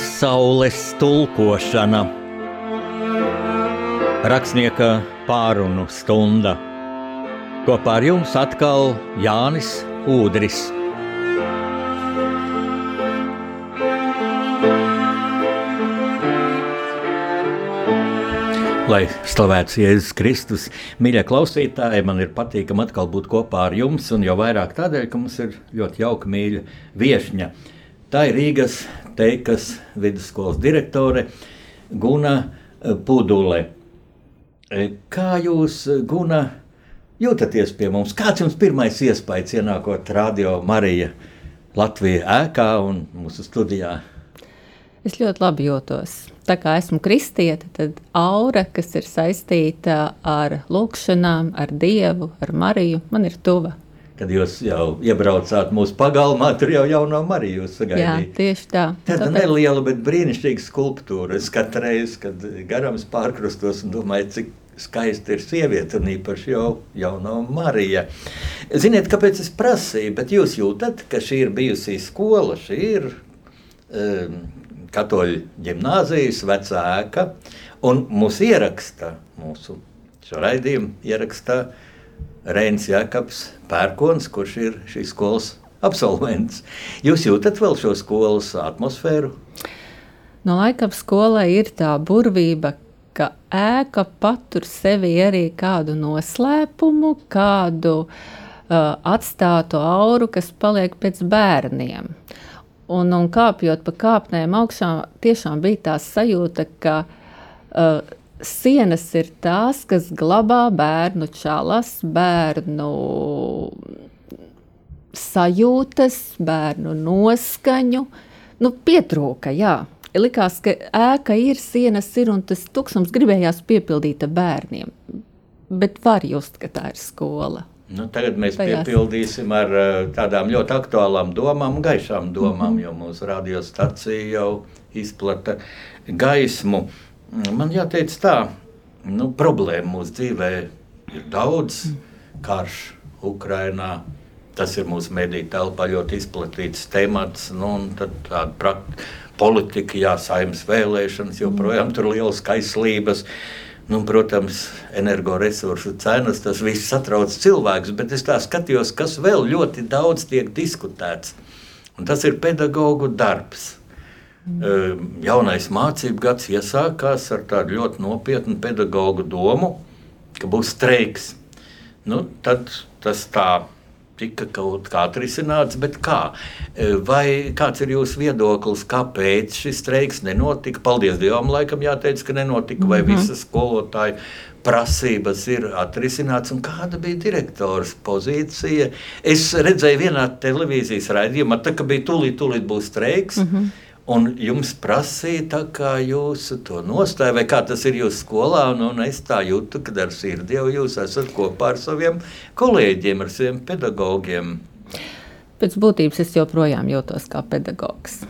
Pasaules tulkošana Rakstnieka pārunu stunda Kopā ar jums atkal Jānis Udris. Lai slavēts Jēzus Kristus, mīļie klausītāji, man ir patīkami atkal būt kopā ar jums, un jau vairāk tādēļ, ka mums ir ļoti jauka mīļa viesņa. Tā ir Rīgas teikas vidusskolas direktore Guna Pudule. Kā jūs, Guna, jūtaties pie mums? Kāds jums pirmais iespējas ienākot Radio Marija Latvijā ēkā un mūsu studijā? Es ļoti labi jūtos. Tā kā esmu kristieta, tad aura, kas ir saistīta ar lūgšanām, ar Dievu, ar Mariju, man ir tuva. Kad jūs jau iebraucāt mūsu pagalmā, tur jau jauno Mariju sagaidīja. Jā, tieši tā. Tāda Tāpēc... neliela, bet brīnišķīga skulptūra. Es katru reizi, kad garams pārkrustos un domāju, cik skaista ir sieviete, un īpaši jau jauno Marija. Ziniet, kāpēc es prasīju, bet jūs jūtat, ka šī ir bijusī skola, šī ir um, katoļu ģimnāzijas vecā ēka, un mūsu ieraksta, mūsu šo raidījumu ieraksta Reinis Jakabs Pērkons, kurš ir šīs skolas absolvents. Jūs jūtat vēl šo skolas atmosfēru? No laikam skolai ir tā burvība, ka ēka patur sevi arī kādu noslēpumu, kādu uh, atstātu auru, kas paliek pēc bērniem. Un, un kāpjot pa kāpnēm augšā, tiešām bija tā sajūta, ka uh, sienas ir tās, kas glabā bērnu čalas, bērnu sajūtas, bērnu noskaņu. Nu, pietrūka, jā. Likās, ka ēka ir, sienas ir un tas tukšums gribējās piepildīt ar bērniem. Bet var just, ka tā ir skola. Nu, tagad mēs Tajās. piepildīsim ar uh, tādām ļoti aktuālām domām, gaišām domām, mm -hmm. jo mūsu radiostacija jau izplata gaismu. Man jāteic tā, nu, problēma mūsu dzīvē ir daudz. Karš Ukrainā, tas ir mūsu mediju telpā ļoti izplatīts temats. Nu, tad tāda politika, jā, saimnes vēlēšanas, joprojām tur lielas kaislības. Nu, protams, energoresursu cenas, tas viss satrauc cilvēkus, bet es tā skatījos, kas vēl ļoti daudz tiek diskutēts. Un tas ir pedagoģu darbs. Mm. Jaunais mācību gads iesākās ar tādu ļoti nopietnu pedagoģu domu, ka būs streiks. Nu, tad tas tā tika kaut kā atrisināts, bet kā? E, vai kāds ir jūsu viedoklis, kāpēc šis streiks nenotika? Paldies Dievam, laikam jāteic, ka nenotika, vai mm -hmm. visas skolotāju prasības ir atrisināts, un kāda bija direktors pozīcija. Es redzēju vienā televīzijas raidījumā, tā, ka bija tūlīt, tūlīt būs streiks. Mm -hmm. Un jums prasīja, kā jūsu to nostāju, vai kā tas ir jūsu skolā. Un, un es tā jūtu, ka ar sirdi jau jūs esat kopā ar saviem kolēģiem, ar saviem pedagogiem. Pēc būtības es joprojām jūtos kā pedagogs.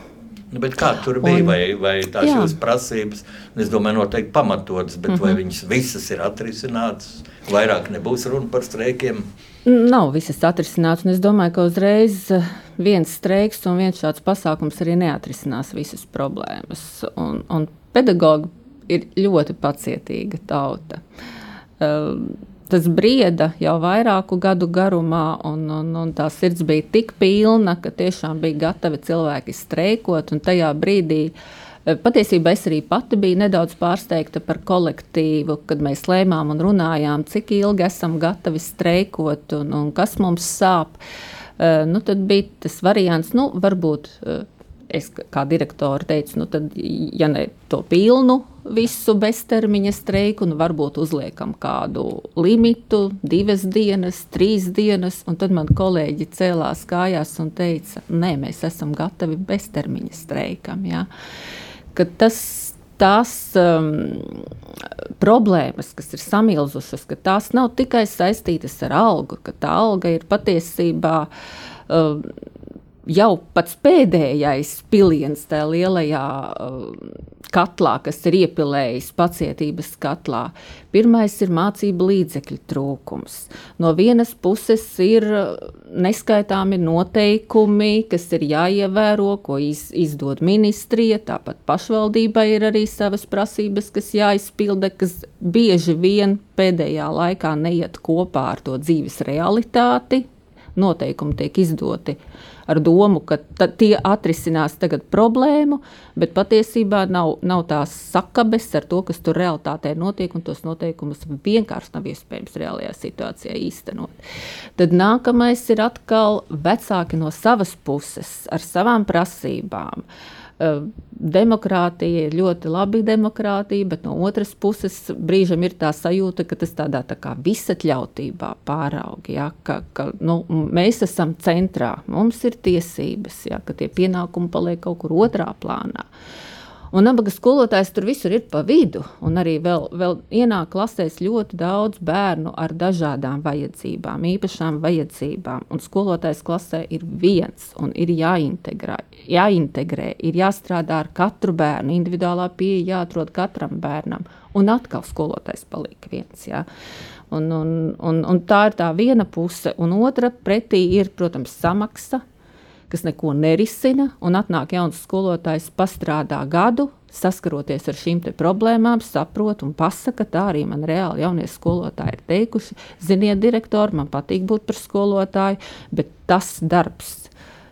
Nu, kā tur bija? Un, vai, vai tās jā. jūsu prasības, es domāju, noteikti pamatotas, bet mm -hmm. vai mhm. viņas visas ir atrisinātas? Vairāk nebūs runa par streikiem. Nav visas atrisināts, un es domāju, ka uzreiz eh, viens streiks un viens šāds pasākums arī neatrisinās visas problēmas. Un, un pedagogi ir ļoti pacietīga tauta. Uh, tas brieda jau vairāku gadu garumā, un, un, un tā sirds bija tik pilna, ka tiešām bija gatavi cilvēki streikot, un tajā brīdī uh, patiesībā es arī pati biju nedaudz pārsteigta par kolektīvu, kad mēs lēmām un runājām, cik ilgi esam gatavi streikot un, un kas mums sāp. Uh, nu, tad bija tas variants, nu, varbūt uh, es kā direktore teicu, nu, tad, ja ne to pilnu visu beztermiņa streiku, nu, varbūt uzliekam kādu limitu, divas dienas, trīs dienas, un tad man kolēģi cēlās kājās un teica, nē, mēs esam gatavi beztermiņa streikam. Ja? Uh, ka tas, tās um, problēmas, kas ir samilzušas, ka tās nav tikai saistītas ar algu, ka tā alga ir patiesībā um, jau pats pēdējais piliens tajā lielajā um, katlā, kas ir iepilējis pacietības katlā. Pirmais ir mācību līdzekļu trūkums. No vienas puses ir neskaitāmi noteikumi, kas ir jāievēro, ko iz, izdod ministrija, tāpat pašvaldībai ir arī savas prasības, kas jāizpilda, kas bieži vien pēdējā laikā neiet kopā ar to dzīves realitāti. Noteikumi tiek izdoti ar domu, ka tie atrisinās tagad problēmu, bet patiesībā nav, nav tās sakabes ar to, kas tur realitātē notiek, un tos noteikumus vienkārši nav iespējams reālajā situācijā īstenot. Tad nākamais ir atkal vecāki no savas puses ar savām prasībām. Uh, demokrātija ir ļoti labi demokrātija, bet no otras puses brīžam ir tā sajūta, ka tas tādā tā kā visatļautībā pāraug, ja, ka, ka nu, mēs esam centrā, mums ir tiesības, ja, ka tie pienākumi paliek kaut kur otrā plānā. Uh, Un nabaga skolotājs tur visur ir pa vidu. Un arī vēl, vēl ienāk klasēs ļoti daudz bērnu ar dažādām vajadzībām, īpašām vajadzībām. Un skolotājs klasē ir viens un ir jāintegrē, jāintegrē ir jāstrādā ar katru bērnu, individuālā pieeja jāatrod katram bērnam. Un atkal skolotājs paliek viens. Jā. Un, un, un, un tā ir tā viena puse, un otra pretī ir, protams, samaksa kas neko nerisina, un atnāk jauns skolotājs, pastrādā gadu, saskaroties ar šīm problēmām, saprot un pasaka, tā arī man reāli jaunie skolotāji ir teikuši, ziniet, direktori, man patīk būt par skolotāju, bet tas darbs,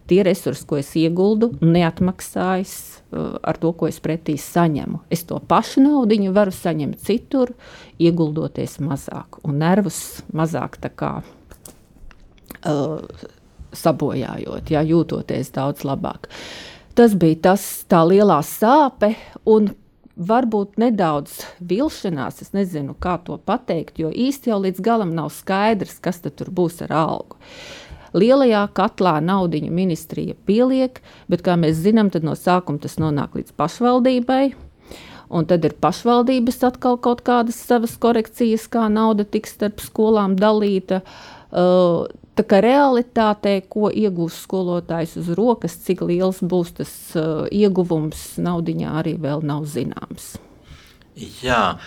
tie resursi, ko es ieguldu, neatmaksājas uh, ar to, ko es pretī saņemu. Es to pašu naudu varu saņemt citur, ieguldoties mazāk un nervus mazāk kā. Uh, sabojājot, jā, jūtoties daudz labāk. Tas bija tas, tā lielā sāpe un varbūt nedaudz vilšanās. Es nezinu, kā to pateikt, jo īsti jau līdz galam nav skaidrs, kas tur būs ar algu. Lielajā katlā naudiņu ministrija pieliek, bet, kā mēs zinām, no sākuma tas nonāk līdz pašvaldībai. Un tad ir pašvaldības atkal kaut kādas savas korekcijas, kā nauda tiks starp skolām dalīta. Uh, Tā kā realitātē, ko iegūs skolotājs uz rokas, cik liels būs tas uh, ieguvums, naudiņā arī vēl nav zināms. Jā,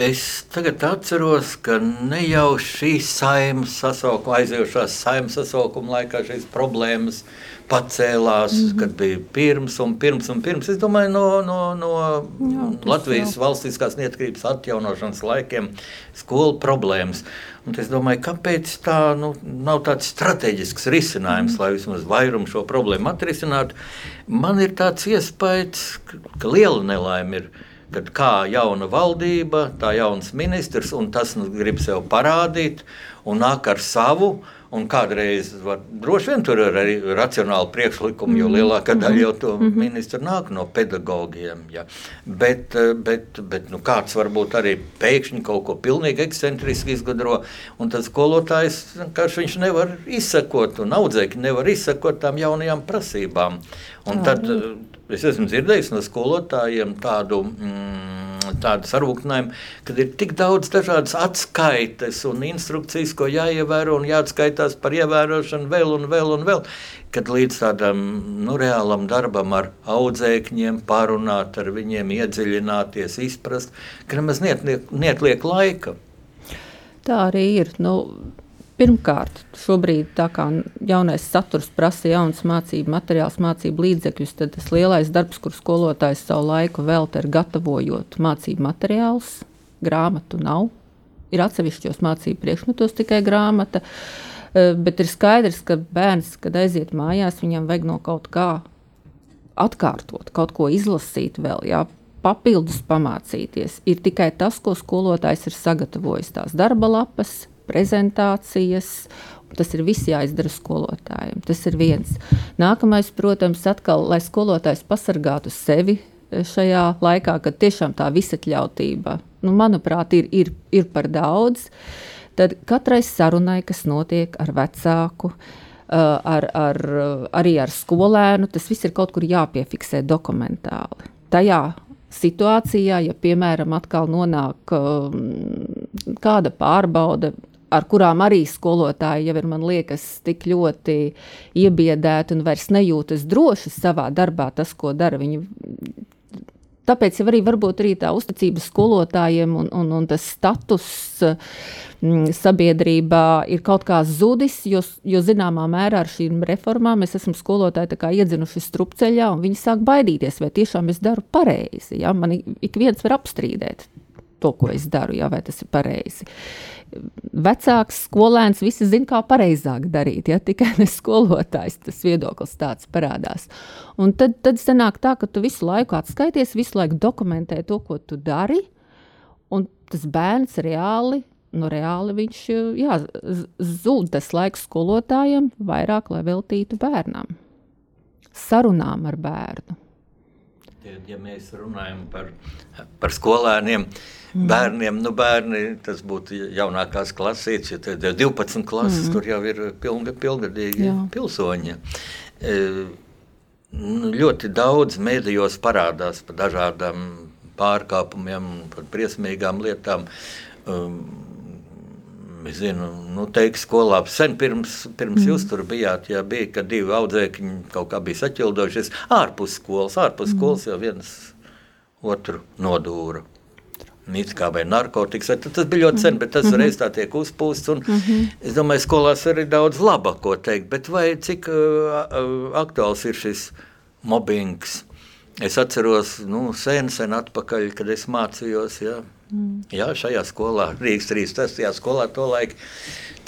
es tagad atceros, ka ne jau šīs saimnes sasaukuma, aizējušās saimnes sasaukuma laikā šīs problēmas pacēlās, mm -hmm. kad bija pirms un pirms un pirms. Es domāju, no, no, no Jā, Latvijas jau. valstiskās neatkarības atjaunošanas laikiem skolu problēmas. Un es domāju, kāpēc tā nu, nav tāds strateģisks risinājums, mm. lai vismaz vairumu šo problēmu atrisinātu. Man ir tāds iespējas, ka liela nelaime ir. Kad kā jauna valdība, tā jauns ministrs, un tas nu, grib sev parādīt, un nāk ar savu, uh, Un kādreiz var, droši vien tur ir arī racionāli priekšlikumi, jo mhm. lielākā daļa jau to mhm. ministru nāk no pedagogiem. Ja. Bet, eh, bet, bet nu, kāds varbūt arī pēkšņi kaut ko pilnīgi ekscentriski izgudro, un tas skolotājs vienkārši viņš nevar izsekot, un audzēkļi nevar izsekot tām jaunajām prasībām. Un tad eh, es esmu dzirdējis no skolotājiem tādu. Mm, tādu sarūktinājumu, kad ir tik daudz dažādas atskaites un instrukcijas, ko jāievēro un jāatskaitās par ievērošanu vēl un vēl un vēl. Kad līdz tādam nu, reālam darbam ar audzēkņiem, pārunāt ar viņiem, iedziļināties, izprast, ka nemaz neatliek laika. Tā arī ir. Nu, Pirmkārt, šobrīd tā kā jaunais saturs prasa jaunas mācību materiālus, mācību līdzekļus, tad tas lielais darbs, kur skolotājs savu laiku velta, ir gatavojot mācību materiālus. Grāmatu nav. Ir atsevišķos mācību priekšmetos tikai grāmata. E, bet ir skaidrs, ka bērns, kad aiziet mājās, viņam vajag no kaut kā atkārtot, kaut ko izlasīt vēl. Jā, papildus pamācīties. Ir tikai tas, ko skolotājs ir sagatavojis, tās darba lapas, prezentācijas. Tas ir viss jāizdara skolotājiem. Tas ir viens. Nākamais, protams, atkal, lai skolotājs pasargātu sevi eh, šajā laikā, kad tiešām tā visatļautība, nu, manuprāt, ir, ir, ir par daudz. Tad katrai sarunai, kas notiek ar vecāku, eh, ar, ar, arī ar skolēnu, tas viss ir kaut kur jāpiefiksē dokumentāli. Tajā situācijā, ja piemēram atkal nonāk um, kāda pārbaude ar kurām arī skolotāji jau ir, man liekas, tik ļoti iebiedēti un vairs nejūtas droši savā darbā. Tas, ko dara, viņi tāpēc arī varbūt arī tā uzticība skolotājiem un, un, un tas status mm, sabiedrībā ir kaut kā zudis, jo, jo zināmā mērā ar šīm reformām mēs esam skolotāji iedzinuši strupceļā un viņi sāk baidīties, vai tiešām es daru pareizi. Ja? Man ik viens var apstrīdēt to, ko es daru, ja, vai tas ir pareizi. Vecāks skolēns visi zina, kā pareizāk darīt, ja tikai ne skolotājs tas viedoklis tāds parādās. Un tad, tad sanāk tā, ka tu visu laiku atskaities, visu laiku dokumentē to, ko tu dari, un tas bērns reāli, nu reāli viņš, jā, zūd tas laiks skolotājiem vairāk, lai veltītu bērnam, sarunām ar bērnu. Ja mēs runājam par, par skolēniem, mm. bērniem, nu bērni, tas būtu jaunākās klasītes, ja tad 12 klases, mm. tur jau ir pilnga, pilngadīgi Jā. pilsoņi. E, nu, ļoti daudz mēdījos parādās par dažādām pārkāpumiem, par briesmīgām lietām. Um, Es zinu, nu, teikt, skolā sen pirms, pirms mm. jūs tur bijāt, ja bija, kad divi audzēkņi kaut kā bija saķildojušies ārpus skolas, ārpus mm. skolas jau viens otru nodūra. It kā vai narkotikas, tas bija ļoti sen, bet tas mm -hmm. reiz tā tiek uzpūsts. Un, mm -hmm. Es domāju, skolās arī daudz laba, ko teikt, bet vai cik uh, aktuāls ir šis mobbings? Es atceros, nu, sen, sen atpakaļ, kad es mācījos, ja, Mm. Jā, šajā skolā, Rīgas 3. skolā, to laiku.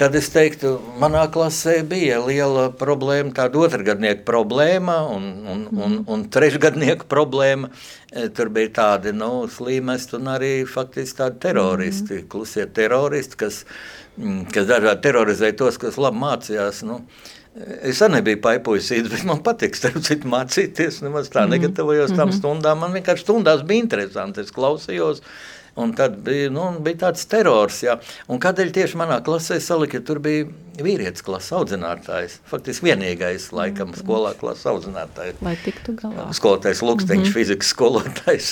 Tad es teiktu, manā klasē bija liela problēma, tāda otrgadnieka problēma un, un, mm. un, un trešgadnieka problēma. E, tur bija tādi nu, slimesti un arī faktiski tādi teroristi, mm. klusie teroristi, kas, mm, kas dažādi terorizēja tos, kas labi mācījās. Nu, Es arī nebiju paipojis, bet man patīk citu mācīties. Nemaz tā mm. negatavojos tam mm -hmm. stundām. Man vienkārši stundās bija interesanti. Es klausījos, Un tad bija, nu, bija tāds terors. Jā. Un kādēļ tieši manā klasē salika, tur bija vīrietis klases audzinātājs. Faktiski vienīgais, laikam, mm. skolā klases audzinātājs. Lai tiktu galā. Skolotājs Luksteņš, mm -hmm. fizikas skolotājs.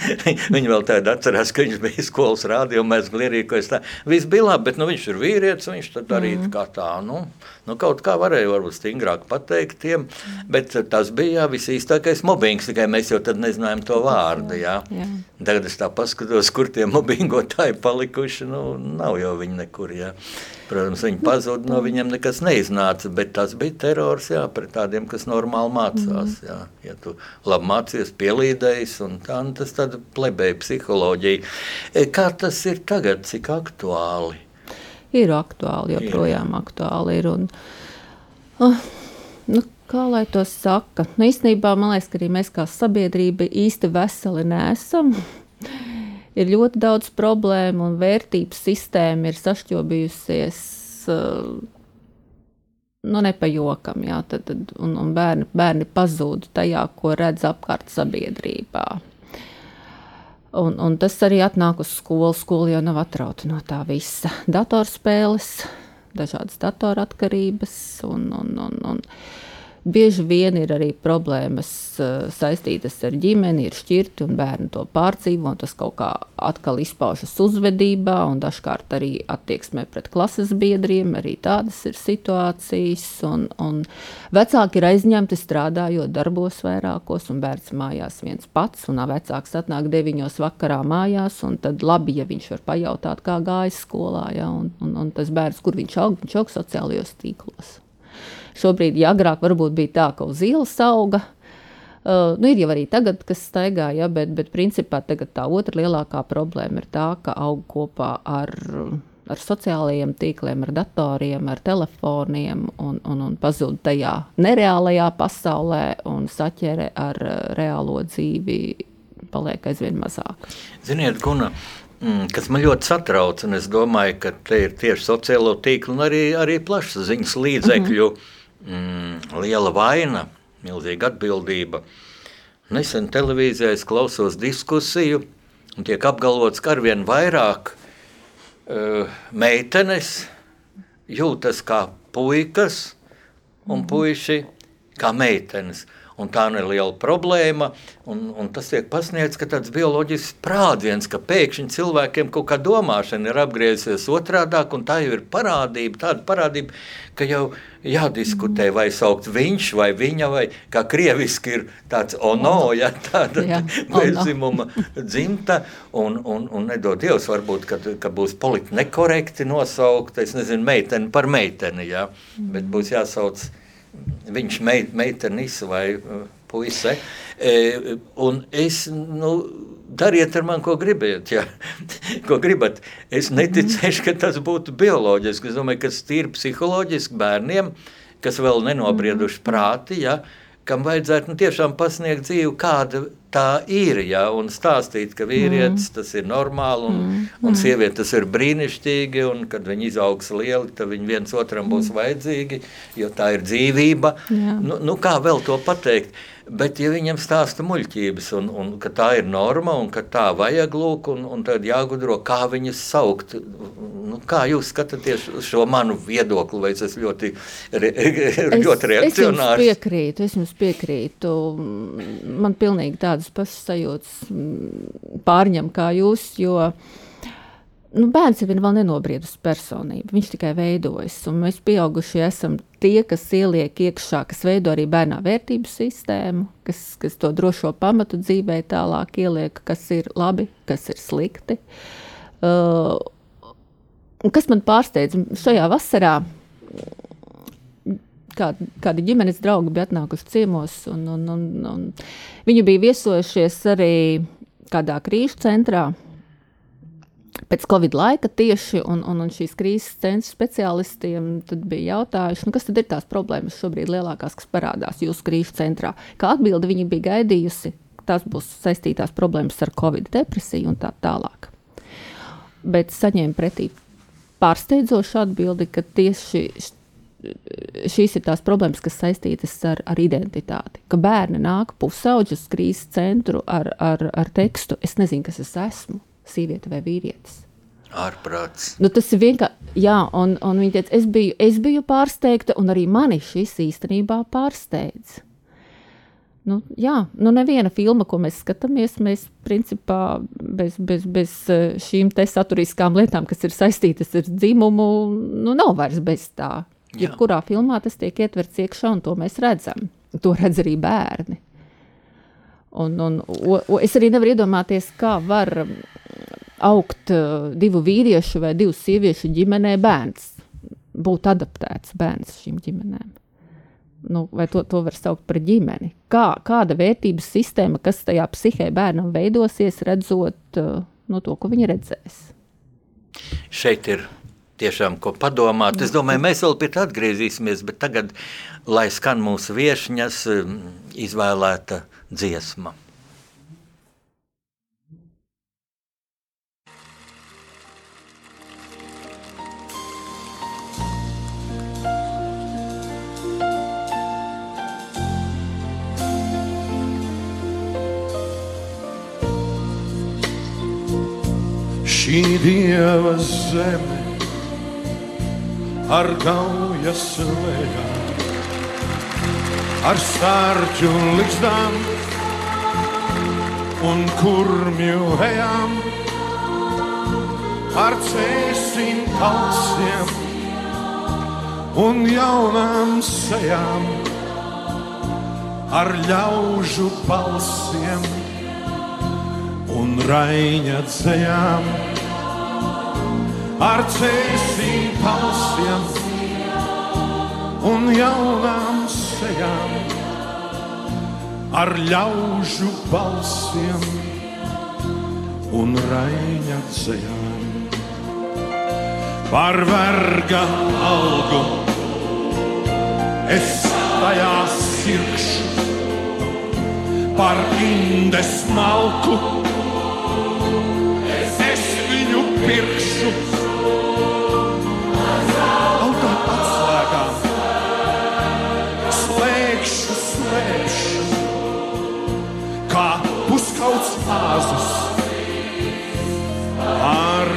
Viņi vēl tādu atcerās, ka viņš bija skolas rādio, mēs glierīkojas tā. Viss bija labi, bet nu, viņš ir vīrietis, viņš tad arī mm -hmm. kā tā, nu, nu, kaut kā varēja varbūt stingrāk pateikt tiem, bet tas bija jā, visīstākais mobbings, tikai mēs jau tad nezinājām to vārdu, jā. jā. Tagad es tā paskatos, kur tie mobbingotāji palikuši, nu, nav jau viņi nekur, jā. Protams, viņi pazuda, no viņiem nekas neiznāca, bet tas bija terors jā, pret tādiem, kas normāli mācās. Jā. Ja tu labi mācies, pielīdējis, un tā, un tas tāda plebeja psiholoģija. E, kā tas ir tagad, cik aktuāli? Ir aktuāli, joprojām ir. aktuāli ir. Un, uh, nu, kā lai to saka? Nu, īstenībā man liekas, ka arī mēs kā sabiedrība īsti veseli nesam ir ļoti daudz problēmu, un vērtības sistēma ir sašķobījusies. Uh, nu, nepajokam, jā, tad, tad, un, un bērni, bērni pazūd tajā, ko redz apkārt sabiedrībā. Un, un tas arī atnāk uz skolu. Skola jau nav atrauta no tā visa. Datorspēles, dažādas datoratkarības un, un, un, un Bieži vien ir arī problēmas uh, saistītas ar ģimeni, ir šķirti un bērni to pārdzīvo. Tas kaut kā atkal izpaužas uzvedībā un dažkārt arī attieksmē pret klases biedriem. Arī tādas ir situācijas. Un, un vecāki ir aizņemti strādājot darbos vairākos, un bērns mājās viens pats. Un vecāks atnāk deviņos vakarā mājās, un tad labi, ja viņš var pajautāt, kā gājas skolā. Ja, un, un, un tas bērns, kur viņš aug, viņš aug sociālajos tīklos. Šobrīd, ja agrāk varbūt bija tā, ka uz ielas auga. Uh, nu, ir jau arī tagad, kas staigā, ja, bet, bet principā tā otra lielākā problēma ir tā, ka aug kopā ar, ar sociālajiem tīkliem, ar datoriem, ar telefoniem un, un, un pazūd tajā nereālajā pasaulē un saķere ar uh, reālo dzīvi paliek aizvien mazāk. Ziniet, Guna, Mm, kas man ļoti satrauc, un es domāju, ka te ir tieši sociālo tīklu un arī, arī plašsaziņas līdzekļu mm -hmm. Mm, liela vaina, milzīga atbildība. Nesen televīzijā es klausos diskusiju, un tiek apgalvots, ka arvien vairāk uh, meitenes jūtas kā puikas un mhm. puiši kā meitenes. Un tā ir liela problēma. Un, un tas tiek pasniegts, ka tāds bioloģisks sprādziens, ka pēkšņi cilvēkiem kaut kā domāšana ir apgriezusies otrādi, un tā jau ir parādība, tāda parādība, ka jau jādiskutē, vai saukt viņš vai viņa, vai kā krieviski ir tāds ono, ja tāda bezdzimuma dzimta, un, un, un nedod Dievs, varbūt, kad, ka būs politi nekorekti nosaukt, es nezinu, meiteni par meiteni, ja, bet būs jāsauc viņš meit, meitenis vai uh, puise. E, un es, nu, dariet ar mani, ko gribat. Ja? ko gribat. Es neticēšu, ka tas būtu bioloģiski. Es domāju, ka tas ir psiholoģiski bērniem, kas vēl nenobrieduši prāti. Ja? kam vajadzētu nu, tiešām pasniegt dzīvi, kāda tā ir. Ja, un stāstīt, ka vīrietis mm. tas ir normāli, un, mm. un sieviete tas ir brīnišķīgi, un kad viņi izaugs lieli, tad viņi viens otram būs mm. vajadzīgi, jo tā ir dzīvība. Jā. Nu, nu, kā vēl to pateikt? Bet, ja viņam stāsta muļķības, un, un ka tā ir norma, un ka tā vajag lūk, un, un tad jāgudro, kā viņas saukt. Nu, kā jūs skatāties uz šo manu viedokli, vai es esmu ļoti, re, ļoti reakcionārs? Es jums piekrītu, es jums piekrītu. Man pilnīgi tādas pašas sajūtas pārņem kā jūs, jo nu, bērns jau ir vēl nenobriedusi personība. Viņš tikai veidojas. Un mēs, pieaugušie, esam tie, kas ieliek iekšā, kas veido arī bērnā vērtību sistēmu, kas, kas to drošo pamatu dzīvē tālāk ieliek, kas ir labi, kas ir slikti. Uh, kas man pārsteidz šajā vasarā? Kādi, kādi ģimenes draugi bija atnākuši ciemos, un, un, un, un viņi bija viesojušies arī kādā krīžu centrā, pēc Covid laika tieši, un, un, un šīs krīzes centra speciālistiem bija jautājuši, nu, kas tad ir tās problēmas šobrīd lielākās, kas parādās jūsu krīzes centrā. Kā atbildi viņi bija gaidījusi, tās būs saistītās problēmas ar Covid depresiju un tā tālāk. Bet saņēma pretī pārsteidzošu atbildi, ka tieši šīs ir tās problēmas, kas saistītas ar, ar identitāti. Ka bērni nāk pusauģi uz krīzes centru ar, ar, ar tekstu, es nezinu, kas es esmu sieviete vai vīrietis. Ārprāts. Nu, tas ir vienkārši, jā, un, un viņa teica, es biju, es biju pārsteigta, un arī mani šis īstenībā pārsteidz. Nu, jā, nu neviena filma, ko mēs skatāmies, mēs principā bez, bez, bez eh, šīm te saturiskām lietām, kas ir saistītas ar dzimumu, nu nav vairs bez tā. Jebkurā filmā tas tiek ietverts iekšā, un to mēs redzam. To redz arī bērni. Un, un, o, o, es arī nevaru iedomāties, kā var augt uh, divu vīriešu vai divu sieviešu ģimenē bērns, būt adaptēts bērns šīm ģimenēm. Nu, vai to, to var saukt par ģimeni? Kā, kāda vērtības sistēma, kas tajā psihē bērnam veidosies, redzot uh, no to, ko viņi redzēs? Šeit ir tiešām ko padomāt. Es domāju, mēs vēl pie tā atgriezīsimies, bet tagad, lai skan mūsu viesņas, um, izvēlēta dziesma. Šī dieva zeme ar gaujas lejām, ar sārķu likstām un kurmju ejām, ar cēsim kalsiem un jaunām sejām, ar ļaužu balsiem un raiņa dzējām ar cēsīm palsiem un jaunām sejām, ar ļaužu balsiem un raiņa dzējām. Par verga algu es tajā sirkšu, par indes malku es viņu pirkšu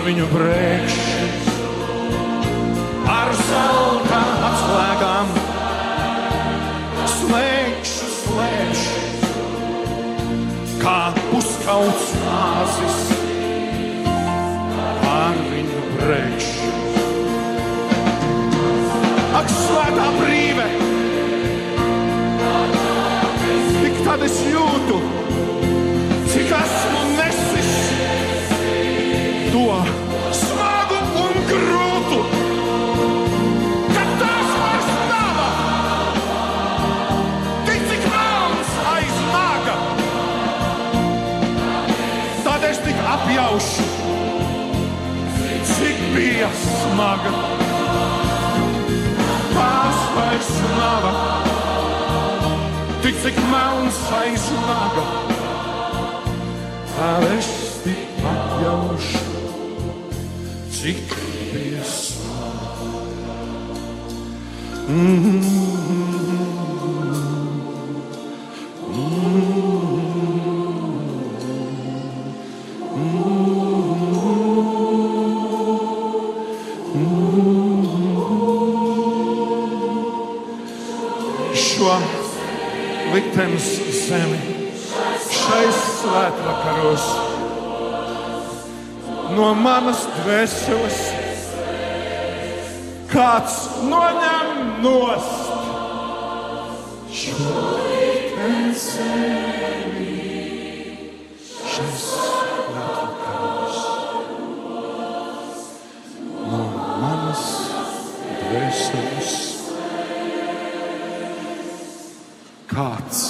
viņu brēkšņus ar zelta atslēgām. Slēgšu, slēgšu, kā uzkauts nāzis ar viņu brēkšņu. Ak, svētā brīve! Tik tad es jūtu! Smaga. Tās vairs nav, tik cik melns aiz naga, tad es tik apjaušu, cik bija smaga. Šo no manas dvēseles kāds noņem nost šo zemi. Šais svētvakaros no manas dvēseles. kāds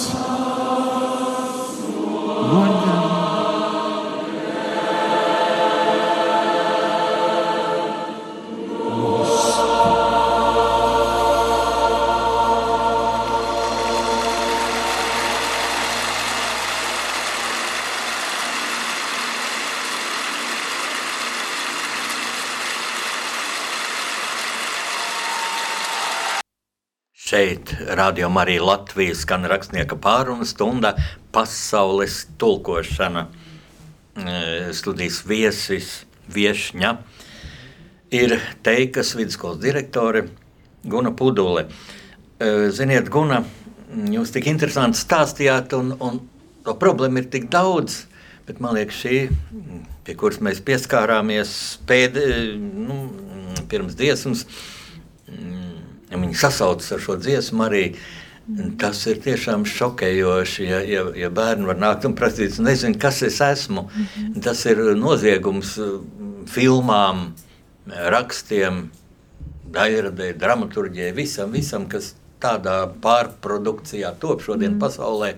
Šeit rādījumā arī Latvijas skan rakstnieka pārunu stunda pasaules tulkošana. Studijas viesis, viešņa ir Teikas vidusskolas direktore Guna Pudule. Ziniet, Guna, jūs tik interesanti stāstījāt, un, un to problēmu ir tik daudz, bet man liekas, šī, pie kuras mēs pieskārāmies pēd, nu, pirms dziesmas, ja viņi sasaucas ar šo dziesmu arī. Tas ir tiešām šokējoši, ja, ja, ja bērni var nākt un prasīt, nezinu, kas es esmu. Mm -hmm. Tas ir noziegums eh, filmām, rakstiem, daļradē, dramaturģijai, visam, visam, kas tādā pārprodukcijā top šodien mm. pasaulē,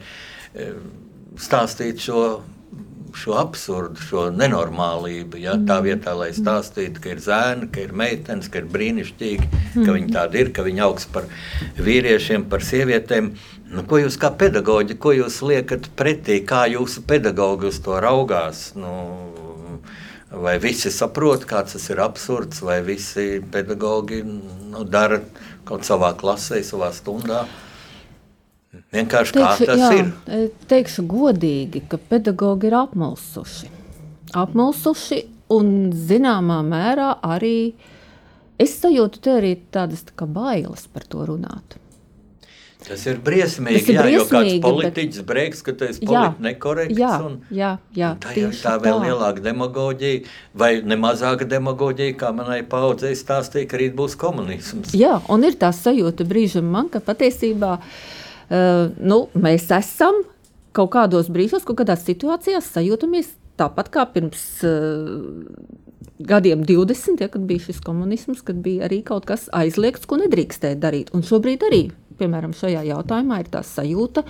eh, stāstīt šo šo absurdu, šo nenormālību. Ja? Tā vietā, lai stāstītu, ka ir zēni, ka ir meitenes, ka ir brīnišķīgi, ka viņi tādi ir, ka viņi augsts par vīriešiem, par sievietēm. Nu, ko jūs kā pedagoģi, ko jūs liekat pretī, kā jūsu pedagogi uz to raugās? Nu, vai visi saprot, kāds tas ir absurds, vai visi pedagogi nu, dara kaut savā klasē, savā stundā? Vienkārši kā Teikšu, tas jā, ir. e, Teikšu godīgi, ka pedagogi ir apmulsuši. Apmulsuši un zināmā mērā arī es sajūtu te arī tādas tā kā bailes par to runāt. Tas ir briesmīgi, Tas ir jā, jo kāds briesmīgi, bet- politiķis brēks, ka tas ir Jā, politiski nekorekts. Jā, un- jā, jā un Tā jau tā vēl lielāka demagoģija, vai ne mazāka demagoģija, kā manai paudzei stāstīja, ka rīt būs komunisms. Jā, un ir tā sajūta brīžam man, ka patiesībā uh, nu, mēs esam kaut kādos brīžos, kaut kādās situācijās sajūtamies tāpat kā pirms uh, gadiem 20, ja, kad bija šis komunisms, kad bija arī kaut kas aizliegts, ko nedrīkstēja darīt. Un šobrīd arī, piemēram, šajā jautājumā ir tā sajūta,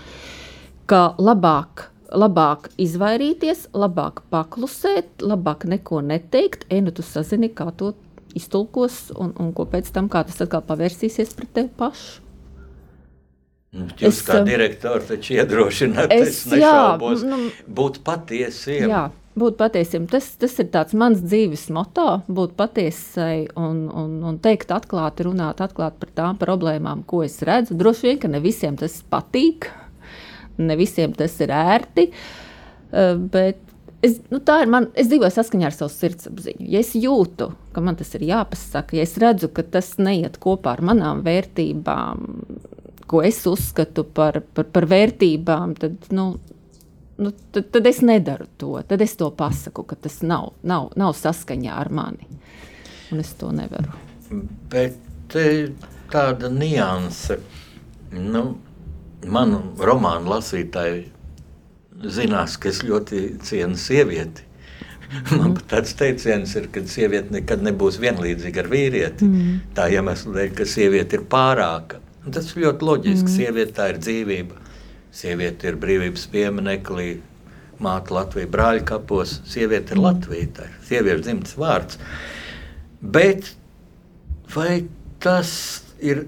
ka labāk. Labāk izvairīties, labāk paklusēt, labāk neko neteikt. Enu, tu sazini, kā to iztulkos, un, un ko pēc tam, kā tas atkal pavērsīsies pret tevi pašu. Nu, Jūs Es, kā um, direktors taču iedrošināt, es- es nešaubos, jā, nu- būt patiesiem. Jā, būt patiesam. Tas, tas ir tāds mans dzīves moto, būt patiesai un, un, un teikt atklāti, runāt atklāti par tām problēmām, ko es redzu. Droši vien, ka ne visiem tas patīk, ne visiem tas ir ērti, eh, bet es, nu, tā ir man, es dzīvoju saskaņā ar savu sirdsapziņu. Ja es jūtu, ka man tas ir jāpasaka, ja es redzu, ka tas neiet kopā ar manām vērtībām, ko es uzskatu par, par, par vērtībām, tad, nu, nu, tad, tad es nedaru to. Tad es to pasaku, ka tas nav, nav, nav saskaņā ar mani. Un es to nevaru. Bet te tāda nianse. Nu, manu romānu lasītāji zinās, ka es ļoti cienu sievieti. Man pat tāds teiciens ir, ka sieviete nekad nebūs vienlīdzīga ar vīrieti. Mm. Tā iemesla dēļ, ka sieviete ir pārāka. Un tas ir ļoti loģiski. Mm. Sieviete tā ir dzīvība. Sieviete ir brīvības piemineklis, māte Latvijas brāļa kapos. Sieviete ir Latvija, tā ir sieviešu dzimtes vārds. Bet vai tas ir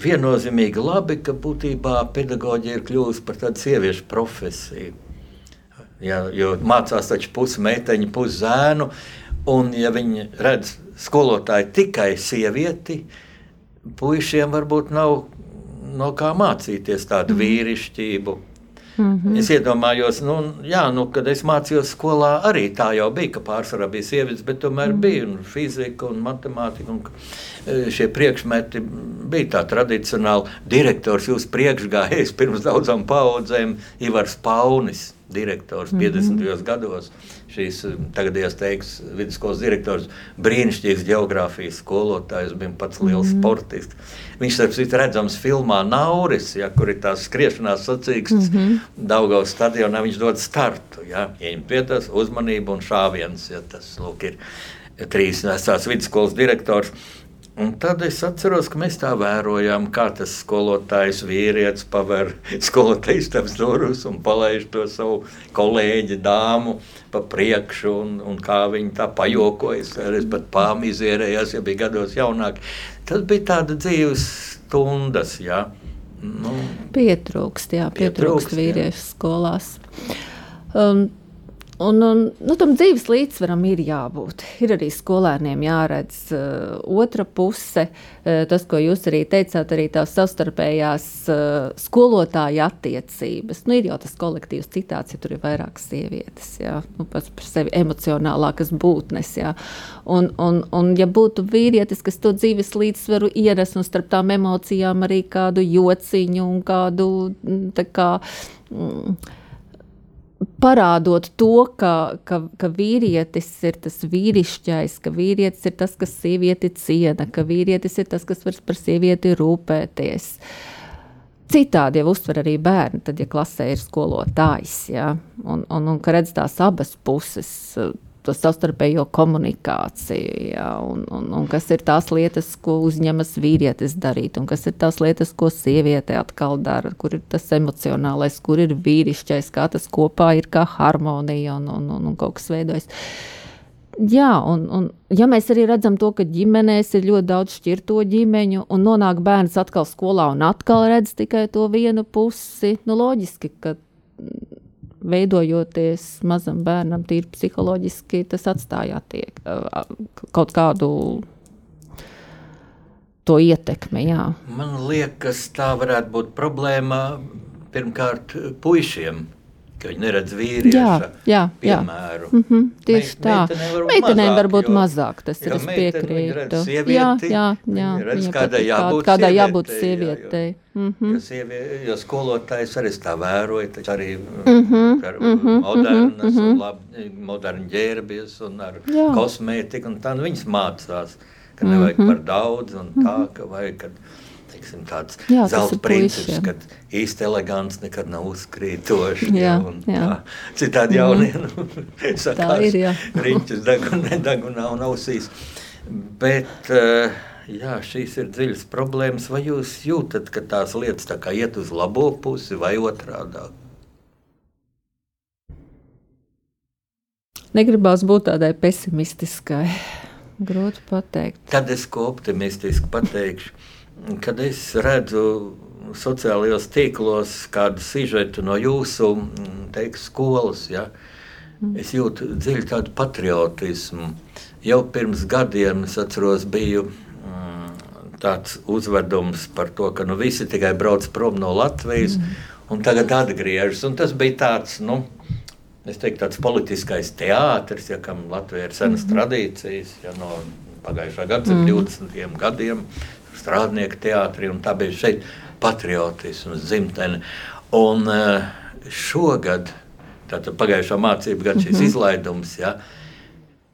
viennozīmīgi labi, ka būtībā pedagoģija ir kļuvusi par tādu sieviešu profesiju? Ja, jo mācās taču pusi meiteņu, pusi zēnu, un ja viņi redz skolotāju tikai sievieti, puišiem varbūt nav no kā mācīties tādu mm. vīrišķību. Mm -hmm. Es iedomājos, nu, jā, nu, kad es mācījos skolā, arī tā jau bija, ka pārsvarā bija sievietes, bet tomēr mm. bija un fizika un matemātika. Un e, šie priekšmeti bija tā tradicionāli. Direktors, jūs priekšgājējs pirms daudzām paudzēm, Ivars Paunis direktors mm -hmm. 50. gados. Šīs tagadējās teiks, vidusskolas direktors, brīnišķīgs geogrāfijas skolotājs, bija pats liels mm sportists. Viņš starp citu redzams filmā Nauris, ja, kur ir tās skriešanās sacīks, mm -hmm. Daugavas stadionā viņš dod startu, ja, ieņem vietās uzmanību un šāviens, ja tas, lūk, ir trīs vecās vidusskolas direktors. Un tad es atceros, ka mēs tā vērojām, kā tas skolotājs vīrietis paver skolotājas tās durvis un palaiž to savu kolēģi dāmu pa priekšu, un, un kā viņi tā pajokojas. Es pat pāmizierējos, ja bija gados jaunāk. Tas bija tāda dzīves stundas, jā. Nu, pietrūkst, jā, pietrūkst, pietrūkst vīriešu jā. skolās. Um, Un, un, nu, tam dzīves līdzsvaram ir jābūt. Ir arī skolēniem jāredz uh, otra puse. Uh, tas, ko jūs arī teicāt, arī tās savstarpējās uh, skolotāja attiecības. Nu, ir jau tas kolektīvs citāts, ja tur ir vairākas sievietes, jā, nu, pats par sevi emocionālākas būtnes. Jā. Un, un, un, ja būtu vīrietis, kas to dzīves līdzsvaru ienes un starp tām emocijām arī kādu jociņu un kādu mm, tā kā. Mm, parādot to, ka, ka, ka vīrietis ir tas vīrišķais, ka vīrietis ir tas, kas sievieti ciena, ka vīrietis ir tas, kas var par sievieti rūpēties. Citādi jau uztver arī bērni, tad, ja klasē ir skolotājs, ja, un, un, un ka redz tās abas puses to savstarpējo komunikāciju, ja, un, un, un kas ir tās lietas, ko uzņemas vīrietis darīt, un kas ir tās lietas, ko sieviete atkal dara, kur ir tas emocionālais, kur ir vīrišķais, kā tas kopā ir kā harmonija un, un, un, un kaut kas veidojas. Jā, un, un ja mēs arī redzam to, ka ģimenēs ir ļoti daudz šķirto ģimeņu, un nonāk bērns atkal skolā un atkal redz tikai to vienu pusi, nu loģiski, ka veidojoties mazam bērnam, tīri psiholoģiski, tas atstāja attiek, kaut kādu to ietekmi. Jā. Man liekas, tā varētu būt problēma pirmkārt puišiem ka viņi neredz vīrieša jā, jā, piemēru. Jā. Mm -hmm, tieši Meit, tā. Meitenēm var būt mazāk, tas ir, es piekrītu. Jā, jā, jā. Redz, kādai jābūt kādai jābūt sievietei. Jā, mm -hmm. jo, sievie, jo skolotājs arī tā vēroja, taču arī mm -hmm, ar mm -hmm, modernas mm -hmm. un labi, modernu ģērbies un ar jā. kosmētiku un tā, nu viņas mācās, ka nevajag mm -hmm. par daudz un tā, mhm. ka vajag, kad teiksim, tāds jā, zelta princips, ka īsti elegants nekad nav uzkrītošs. Jā, jā, jā. Citādi jaunie nu, sakās, riņķis degun, nedegunā un ausīs. Bet uh, jā, šīs ir dziļas problēmas. Vai jūs jūtat, ka tās lietas tā kā iet uz labo pusi vai otrādāk? Negribās būt tādai pesimistiskai. Grūti pateikt. Tad es ko optimistiski pateikšu kad es redzu sociālajos tīklos kādu sižetu no jūsu mm, teiks, skolas, ja, es jūtu dziļu tādu patriotismu. Jau pirms gadiem es atceros, biju mm, tāds uzvedums par to, ka nu, visi tikai brauc prom no Latvijas mm. un tagad atgriežas. Un tas bija tāds, nu, es teiktu, tāds politiskais teātris, ja kam Latvija ir senas mm. tradīcijas, ja no pagājušā gadsimta mm. 20 gadiem strādnieku teātrī, un tā bija šeit patriotisms, dzimtene. Un eh, šogad tātad pagājušā mācību gada šis mm -hmm. izlaidums. Ja?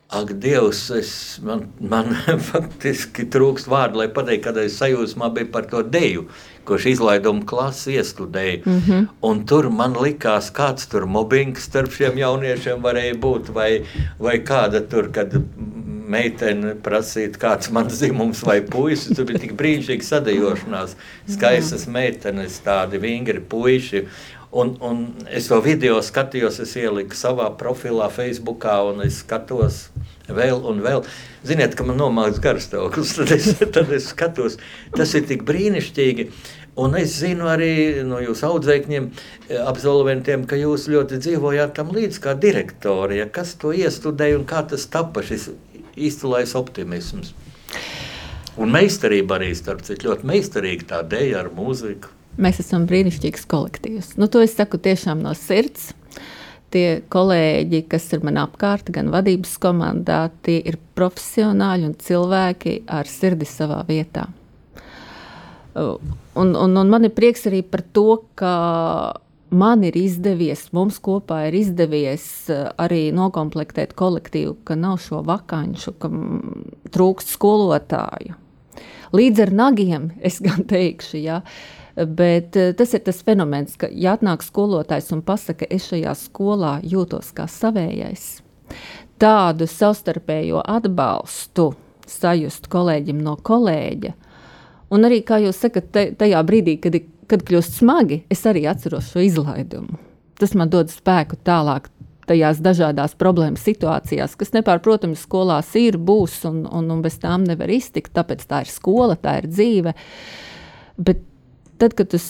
Ak, Dievs, es, man, man faktiski trūkst vārdu, lai pateiktu, kad es sajūsmā biju par to deju, ko šī izlaiduma klase iestudēja. Mm -hmm. Un tur man likās, kāds tur mobbings starp šiem jauniešiem varēja būt, vai, vai kāda tur, kad meitene prasīt, kāds man dzimums vai puisis. Tur bija tik brīnišķīgi sadejošanās, skaistas meitenes, tādi vingri puiši. Un, un es to video skatījos, es ieliku savā profilā, Facebookā, un es skatos vēl un vēl. Ziniet, ka man nomāks garstāvoklis, tad, es, tad es skatos, tas ir tik brīnišķīgi. Un es zinu arī no jūsu audzēkņiem, absolventiem, ka jūs ļoti dzīvojāt tam līdzi kā direktori. Ja, kas to iestudēja un kā tas tapa šis izcilais optimisms? Un meistarība arī, starp citu, ļoti meistarīga tā dēļa ar mūziku. Mēs esam brīnišķīgs kolektīvs. Nu, to es saku tiešām no sirds tie kolēģi, kas ir man apkārt, gan vadības komandā, tie ir profesionāļi un cilvēki ar sirdi savā vietā. Un, un, un man ir prieks arī par to, ka man ir izdevies, mums kopā ir izdevies arī noklāpēt kolektīvu, ka nav šo vakanču, ka trūkst skolotāju. Līdz ar nagiem es gan teikšu, ja, uh, Bet eh, tas ir tas fenomens, ka, ja atnāk skolotājs un pasaka, es šajā skolā jūtos kā savējais, tādu savstarpējo atbalstu sajust kolēģim no kolēģa. Un arī, kā jūs sakat, tajā brīdī, kad, kad kļūst smagi, es arī atceros šo izlaidumu. Tas man dod spēku tālāk tajās dažādās problēmas situācijās, kas nepārprotami skolās ir, būs un, un, un bez tām nevar iztikt. Tāpēc tā ir skola, tā ir dzīve. Bet tad, kad tu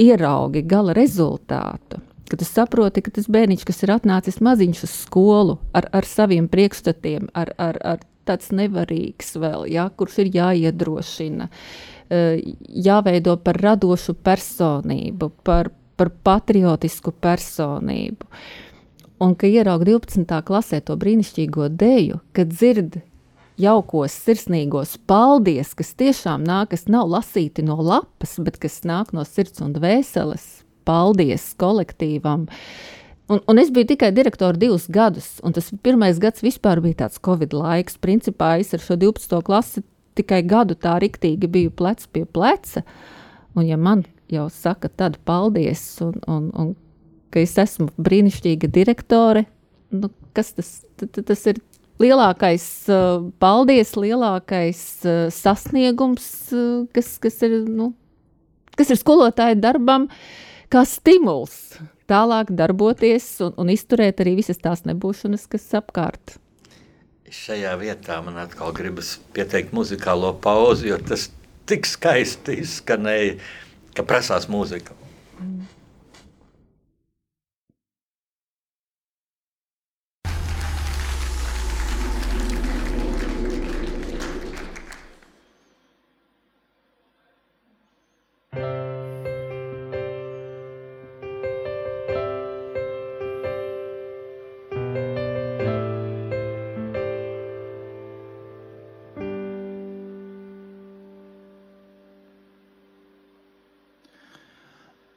ieraugi gala rezultātu, kad tu saproti, ka tas bērniņš, kas ir atnācis maziņš uz skolu ar, ar saviem priekšstatiem, ar, ar, ar tāds nevarīgs vēl, ja, kurš ir jāiedrošina, eh, jāveido par radošu personību, par, par patriotisku personību. Un ka ieraug 12. klasē to brīnišķīgo deju, kad dzird jaukos, sirsnīgos paldies, kas tiešām nāk, kas nav lasīti no lapas, bet kas nāk no sirds un dvēseles. Paldies kolektīvam! Un, un es biju tikai direktors divus gadus, un tas pirmais gads vispār bija tāds Covid laiks. Principā es ar šo 12. klasi tikai gadu tā riktīgi biju plec pie pleca. Un, ja man jau saka tādu paldies, un, un, un ka es esmu brīnišķīga direktore, nu, kas tas, tas ir lielākais uh, paldies, lielākais uh, sasniegums, uh, kas, kas, ir, nu, kas ir skolotāja darbam, kā stimuls tālāk darboties un, un izturēt arī visas tās nebūšanas, kas apkārt. Šajā vietā man atkal gribas pieteikt muzikālo pauzi, jo tas tik skaisti izskanēja, ka prasās mūzika. Mm.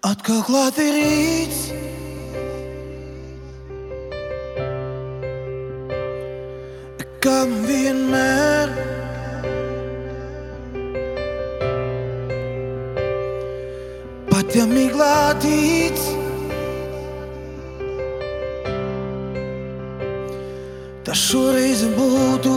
Atkal klāt ir rīts. Kam vienmēr pat ja miglātīts, tas šoreiz būtu.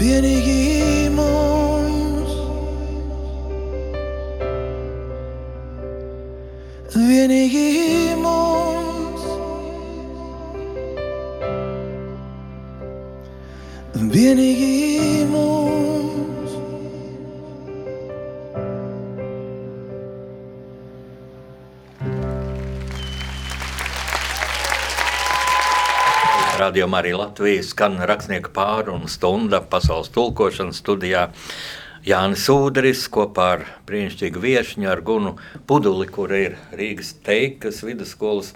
wenige Radio arī Latvijas skan rakstnieku pāri un stunda pasaules tulkošanas studijā. Jānis Udris kopā ar brīnišķīgu viesņu ar Gunu Puduli, kur ir Rīgas teikas vidusskolas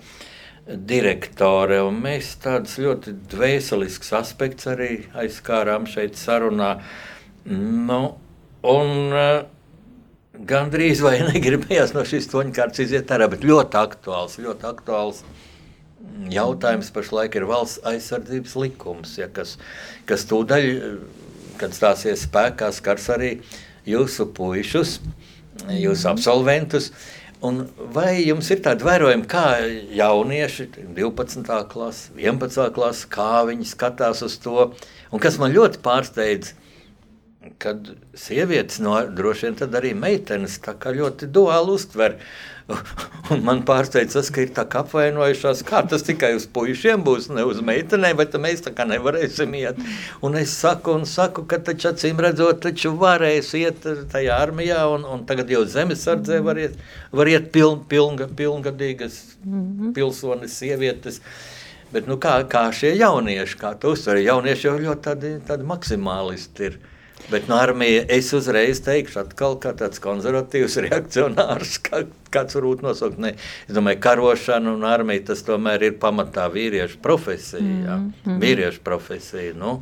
direktore. Un mēs tādus ļoti dvēselisks aspekts arī aizskārām šeit sarunā. Nu, un, uh, Gandrīz vai negribējās no šīs toņkārtas iziet ārā, bet ļoti aktuāls, ļoti aktuāls jautājums pašlaik ir valsts aizsardzības likums, ja, kas, kas tūdaļ, kad stāsies spēkā, skars arī jūsu puišus, jūsu absolventus. Un vai jums ir tādi vērojumi, kā jaunieši, 12. klase, 11. klase, kā viņi skatās uz to? Un kas man ļoti pārsteidz, kad sievietes, no, droši vien tad arī meitenes, tā kā ļoti duāli uztver. Un man pārsteidz tas, ka ir tā kā apvainojušās, kā tas tikai uz puišiem būs, ne uz meitenēm, bet mēs tā kā nevarēsim iet. Un es saku, un saku ka taču acīm redzot, taču varēs iet tajā armijā, un, un tagad jau zemesardzē var iet, var iet piln, pilnga, pilngadīgas pilsonis, sievietes. Bet nu, kā, kā šie jaunieši, kā tu uztver, jaunieši jau ļoti tādi, tādi maksimālisti ir. Bet no armijas es uzreiz teikšu, atkal, kā tāds konservatīvs reakcionārs, kā, kāds varbūt nosaukt. Ne. Es domāju, karošana un armija tas tomēr ir pamatā vīriešu profesija. Mm -hmm. Vīriešu profesija. Nu,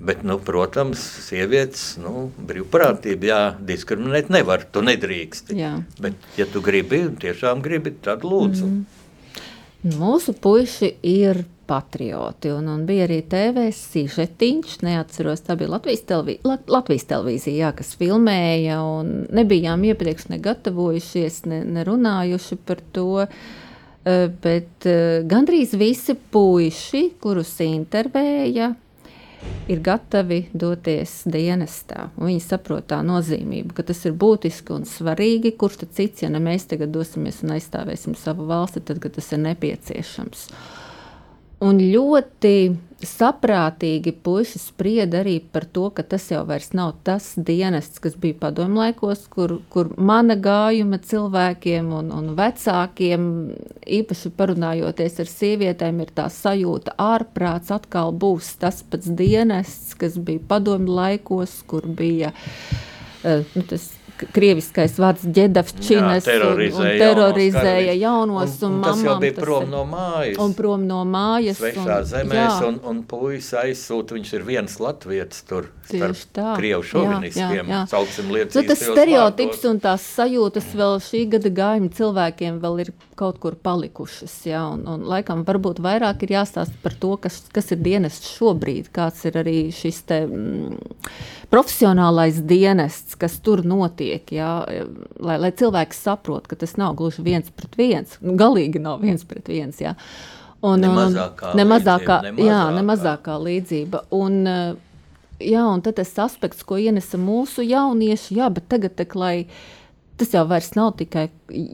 Bet, nu, protams, sievietes nu, brīvprātība, jā, diskriminēt nevar. Tu nedrīksti. Jā. Bet, ja tu gribi, tiešām gribi, tad lūdzu. Mm. Mūsu puiši ir patrioti. Un, un bija arī TV sižetiņš, neatceros, tā bija Latvijas, televī, Lat, Latvijas televīzija, jā, kas filmēja. Nebijām iepriekš negatavojušies, ne, nerunājuši par to. eh, Bet eh, gandrīz visi puiši, kurus intervēja, ir gatavi doties dienestā. Viņi saprot tā nozīmību, ka tas ir būtiski un svarīgi. Kurš tad cits, ja ne mēs tagad dosimies un aizstāvēsim savu valsti, tad, kad tas ir nepieciešams. Un ļoti saprātīgi puiši sprieda arī par to, ka tas jau nav tas dienests, kas bija padomu laikos, kur, kur mana gājuma cilvēkiem un, un vecākiem, īpaši parunājoties ar sievietēm, ir tā sajūta, ārprāts atkal būs tas pats dienests, kas bija padomu laikos, kur bija uh, nu, tas krieviskais vārds ģedavčinas terorizēja un, un terorizēja jaunos jaunos un, Un, un tas jau mamām bija tas prom ir- no mājas. Un prom no mājas. Svešā un- zemēs, jā. un, un puisis aizsūta. Viņš ir viens latviečs tur. Tieši tā. Krievu Jā, šovinistiem. jā, jā. Lietas. Nu, tas stereotips vārdos. un tās sajūtas vēl šī gada gājuma cilvēkiem vēl ir kaut kur palikušas. Jā, un, un, laikam, varbūt vairāk ir jāstāsta par to, kas, kas ir dienests šobrīd, kāds ir arī šis te, mm, profesionālais dienests, kas tur notiek. Jā, lai, lai cilvēks saprot, ka tas nav gluži viens pret viens. Nu, galīgi nav viens pret viens. Jā. Un, Ne un- un- mazākā ne mazākā, līdzība, ne jā, ne mazākā. mazākā līdzība. Un, eh, Jā, un tas aspekts, ko ienesa mūsu jaunieši, jā, bet tagad, tak, lai tas jau vairs nav tikai,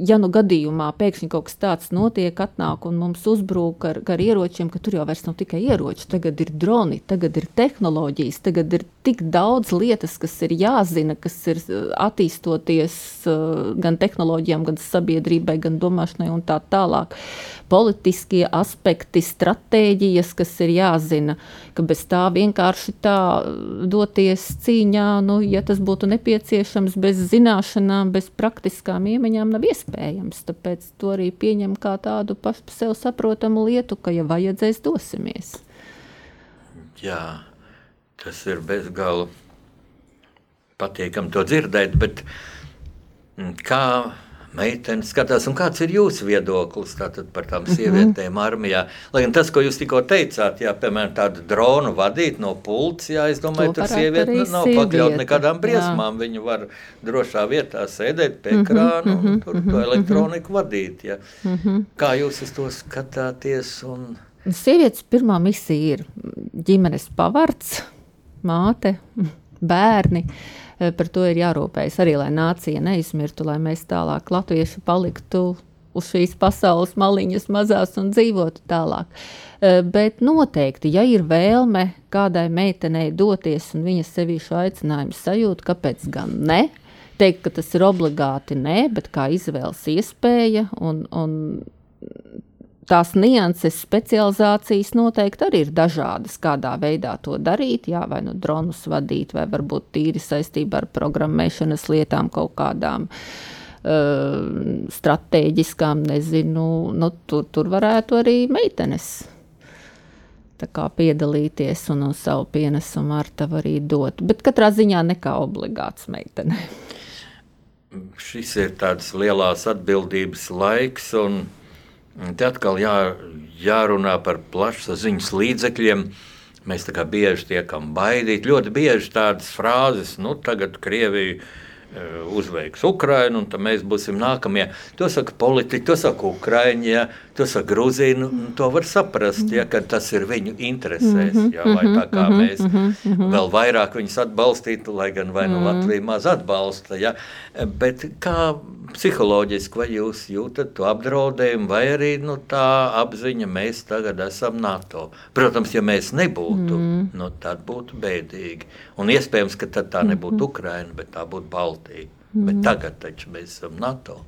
ja nu gadījumā pēkšņi kaut kas tāds notiek, atnāk un mums uzbrūk ar, ar ieročiem, ka tur jau vairs nav tikai ieroči, tagad ir droni, tagad ir tehnoloģijas, tagad ir tik daudz lietas, kas ir jāzina, kas ir eh, attīstoties eh, gan tehnoloģijām, gan sabiedrībai, gan domāšanai un tā tālāk. Politiskie aspekti, stratēģijas, kas ir jāzina, ka bez tā vienkārši tā eh, doties cīņā, nu, ja tas būtu nepieciešams, bez zināšanām, bez praktiskām iemaņām, nav iespējams. Tāpēc to arī pieņem kā tādu pašu sev saprotamu lietu, ka, ja vajadzēs, dosimies. Jā, tas ir bezgalīgi patīkami to dzirdēt. Bet mm, kā meitene skatās, un kāds ir jūsu viedoklis tātad, par tām Mhm. sievietēm armijā? Lai gan tas, ko jūs tikko teicāt, jā, piemēram, tādu dronu vadīt no pults, jā, es domāju, tur sieviete nu, nav pakļaut nekādām jā. briesmām. Viņa var drošā vietā sēdēt pie Mhm, ekrāna un tur to elektroniku vadīt. Jā. Kā jūs uz to skatāties? Un... Sievietes pirmā misija ir ģimenes pavards, māte, bērni. Eh, Par to ir jārūpējas arī, lai nācija neizmirtu, lai mēs tālāk latvieši paliktu uz šīs pasaules maliņas mazās un dzīvotu tālāk. Eh, Bet noteikti, ja ir vēlme kādai meitenei doties un viņa sevī šo aicinājumu sajūt, kāpēc gan ne? Teikt, ka tas ir obligāti nē, bet kā izvēles iespēja un, un tās nianses, specializācijas noteikti arī ir dažādas. Kādā veidā to darīt, jā, vai nu dronus vadīt, vai varbūt tīri saistībā ar programmēšanas lietām, kaut kādām uh, stratēģiskām, nezinu, nu, tur, tur varētu arī meitenes. Kā piedalīties un uz savu pienesumu ar tevi arī dot. Bet katrā ziņā nekā obligāts meitenei. šis ir tāds lielās atbildības laiks, un te atkal jā, jārunā par plašsaziņas līdzekļiem. Mēs tā kā bieži tiekam baidīti. Ļoti bieži tādas frāzes, nu, tagad Krievija eh, uzveiks Ukrainu, un tad mēs būsim nākamie. To saka politiķi, to saka Ukraiņi, ja, to saka Grūzija. Nu, to var saprast, ja, ka tas ir viņu interesēs. Ja, lai tā kā mēs vēl vairāk viņus atbalstītu, lai gan vai nu Latvija maz atbalsta. Ja. Bet kā psiholoģiski vai jūs jūtat to apdraudējumu, vai arī nu, tā apziņa, mēs tagad esam NATO? Protams, ja mēs nebūtu, mm. nu, tad būtu bēdīgi. Un iespējams, ka tad tā nebūtu Ukraina, bet tā būtu Baltija. Mm. Bet tagad taču mēs esam NATO.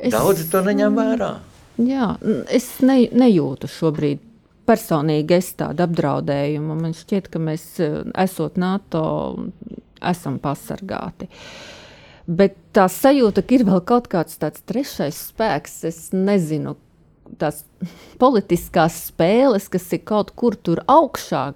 Es- Daudzi to neņem vērā. Jā, es ne, nejūtu šobrīd personīgi es tādu apdraudējumu. Man šķiet, ka mēs, eh, esot NATO, esam pasargāti. Bet tā sajūta, ka ir vēl kaut kāds tāds trešais spēks, es nezinu, tās politiskās spēles, kas ir kaut kur tur augšā,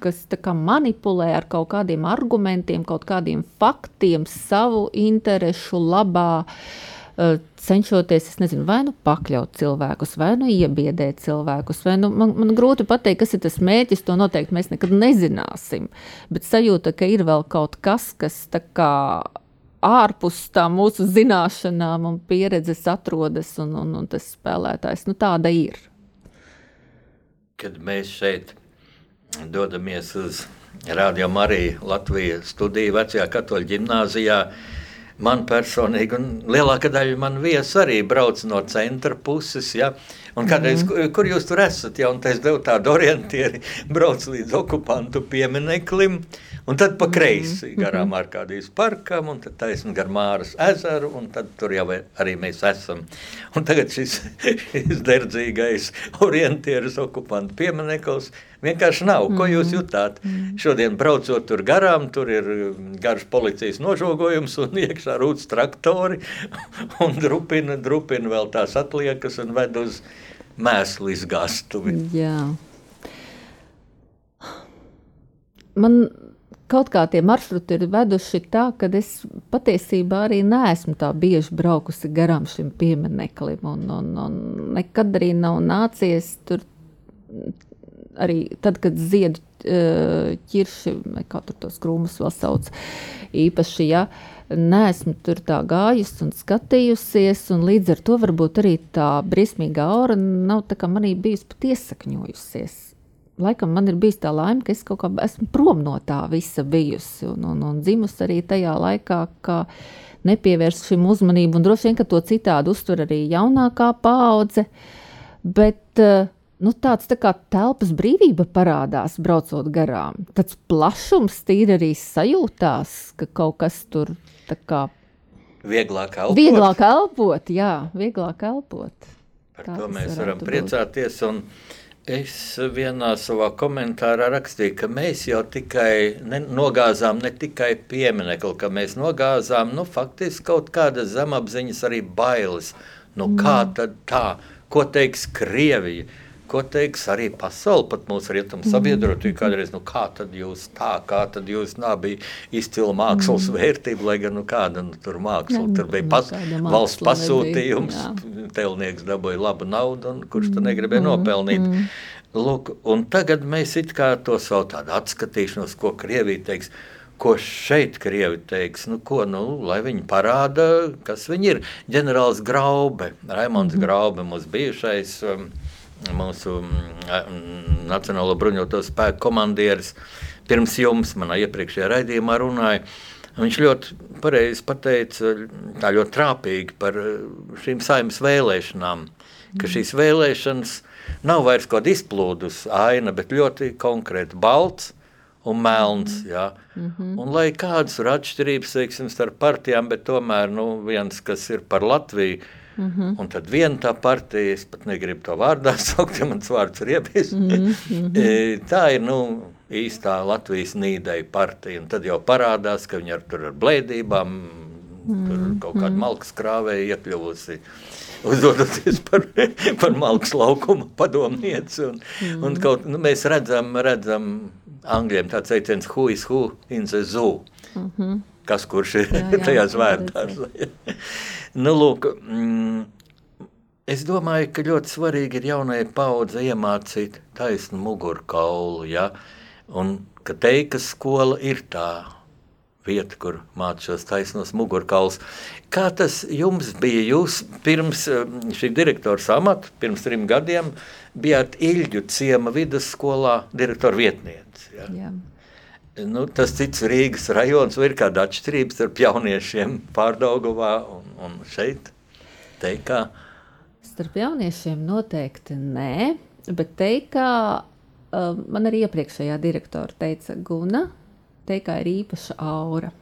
kas manipulē ar kaut kādiem argumentiem, kaut kādiem faktiem, savu interesu labā, eh, cenšoties, es nezinu, vai nu pakļaut cilvēkus, vai nu iebiedēt cilvēkus. vai Nu, man, man grūti pateikt, kas ir tas mērķis, to noteikti mēs nekad nezināsim. Bet sajūta, ka ir vēl kaut kas, kas tā kā ārpus tā mūsu zināšanām un pieredzes atrodas, un, un, un tas spēlētājs, nu tāda ir. Kad mēs šeit dodamies uz Radio Mariju Latvijas studiju vecajā katoļu ģimnāzijā, man personīgi, un lielākā daļa man viesu arī brauc no centra puses, ja, Un kādreiz, mm. kur jūs tur esat? Ja, un es devu tādu orientieri, braucu līdz okupantu piemineklim, un tad pa kreisi garām Arkādijas parkam, un tad taisni gar Māras ezeru, un tad tur jau arī mēs esam. Un tagad šis, šis derdzīgais orientieris okupantu piemineklis vienkārši nav. Ko jūs jutāt? Šodien braucot tur garām, tur ir garš policijas nožogojums un iekšā rūtas traktori un drupina, drupina vēl tās atliekas un ved uz mēslu izgāstuvi. Jā. Man kaut kā tie maršruti ir veduši tā, ka es patiesībā arī neesmu tā bieži braukusi garām šim piemineklim. Un, un, un nekad arī nav nācies tur arī tad, kad ziedu ķirši, kā tur tos krūmus vēl sauc, īpaši, ja, neesmu tur tā gājusi un skatījusies, un līdz ar to varbūt arī tā briesmīgā aura nav tā kā manī bijusi pat iesakņojusies. Laikam man ir bijusi tā laime, ka es kaut kā esmu prom no tā visa bijusi un, un, un dzimusi arī tajā laikā, ka nepievērst šim uzmanību, un droši vien, ka to citādi uztver arī jaunākā paudze, bet uh, nu, tāds tā kā telpas brīvība parādās, braucot garām. Tāds plašums tīri arī sajūtās, ka kaut kas tur tā kā Vieglāk elpot. vieglāk elpot, jā, vieglāk elpot. Par Tā to mēs varam priecāties. un Es vienā savā komentārā rakstīju, ka mēs jau tikai ne, nogāzām ne tikai pieminiektu, ka mēs nogāzām nu, faktiski kaut kādas zemapziņas, arī bailes. Nu, kā tad tā? Ko teiks Krievija? Ko teiks arī pasaule, pat mūsu rietumu sabiedrotība? Kādreiz, nu, kā tad jūs tā, kā tad jūs nā, bija izcila mākslas vērtība, lai gan nu, kāda nu, tur māksla, Jā, tur bija nu, pas, valsts pasūtījums, nebija, telnieks dabūja labu naudu, un kurš to negribēja nopelnīt. Lūk, un tagad mēs it kā to savu tādu atskatīšanos, ko Krievija teiks. Ko šeit krievi teiks? Nu, ko, nu, lai viņi parāda, kas viņi ir. Ģenerālis Graube, Raimons Graube, mūsu bijušais um, mūsu mm, Nacionālo bruņoto spēku komandieris, pirms jums, manā iepriekšējā raidījumā, runāja. Viņš ļoti pareizi pateica, tā ļoti trāpīgi par eh, šīm saimnes vēlēšanām, ka šīs vēlēšanas nav vairs kaut kāda izplūdus aina, bet ļoti konkrēti balts un melns. Jā. Un lai kādas ir atšķirības teiksim, starp partijām, bet tomēr nu, viens, kas ir par Latviju, Mm -hmm. Un tad viena tā partija, es pat negribu to vārdā saukt, ja mans vārds ir iebies. Mm -hmm. tā ir nu, īstā Latvijas nīdeja partija. Un tad jau parādās, ka viņi ar, tur ar blēdībām, mm -hmm. kaut kāda malkas krāvēja iekļuvusi. Uzdodoties par, par malkas laukuma padomnieci. Un, mm. un kaut, nu, mēs redzam, redzam angļiem tāds teiciens, who is who in the zoo. Mm -hmm. Kas kurš ir Jā, jā, tajās jā, vērtās? nu, lūk, mm, es domāju, ka ļoti svarīgi ir jaunai paudzei iemācīt taisnu mugurkaulu. Ja? Un ka teikas skola ir tā vieta, kur mācās taisnos mugurkauls. Kā tas jums bija? Jūs pirms eh, šī direktora amata, pirms trim gadiem, bijāt Ilģu ciema vidusskolā direktora vietniece. Ja? Jā. Nu, tas cits Rīgas rajons, ir kāda atšķirība starp jauniešiem Pārdaugavā un, un šeit? Teikā. Starp jauniešiem noteikti nē, bet teikā, uh, man arī iepriekšējā direktora teica, Guna, teikā ir īpaša aura.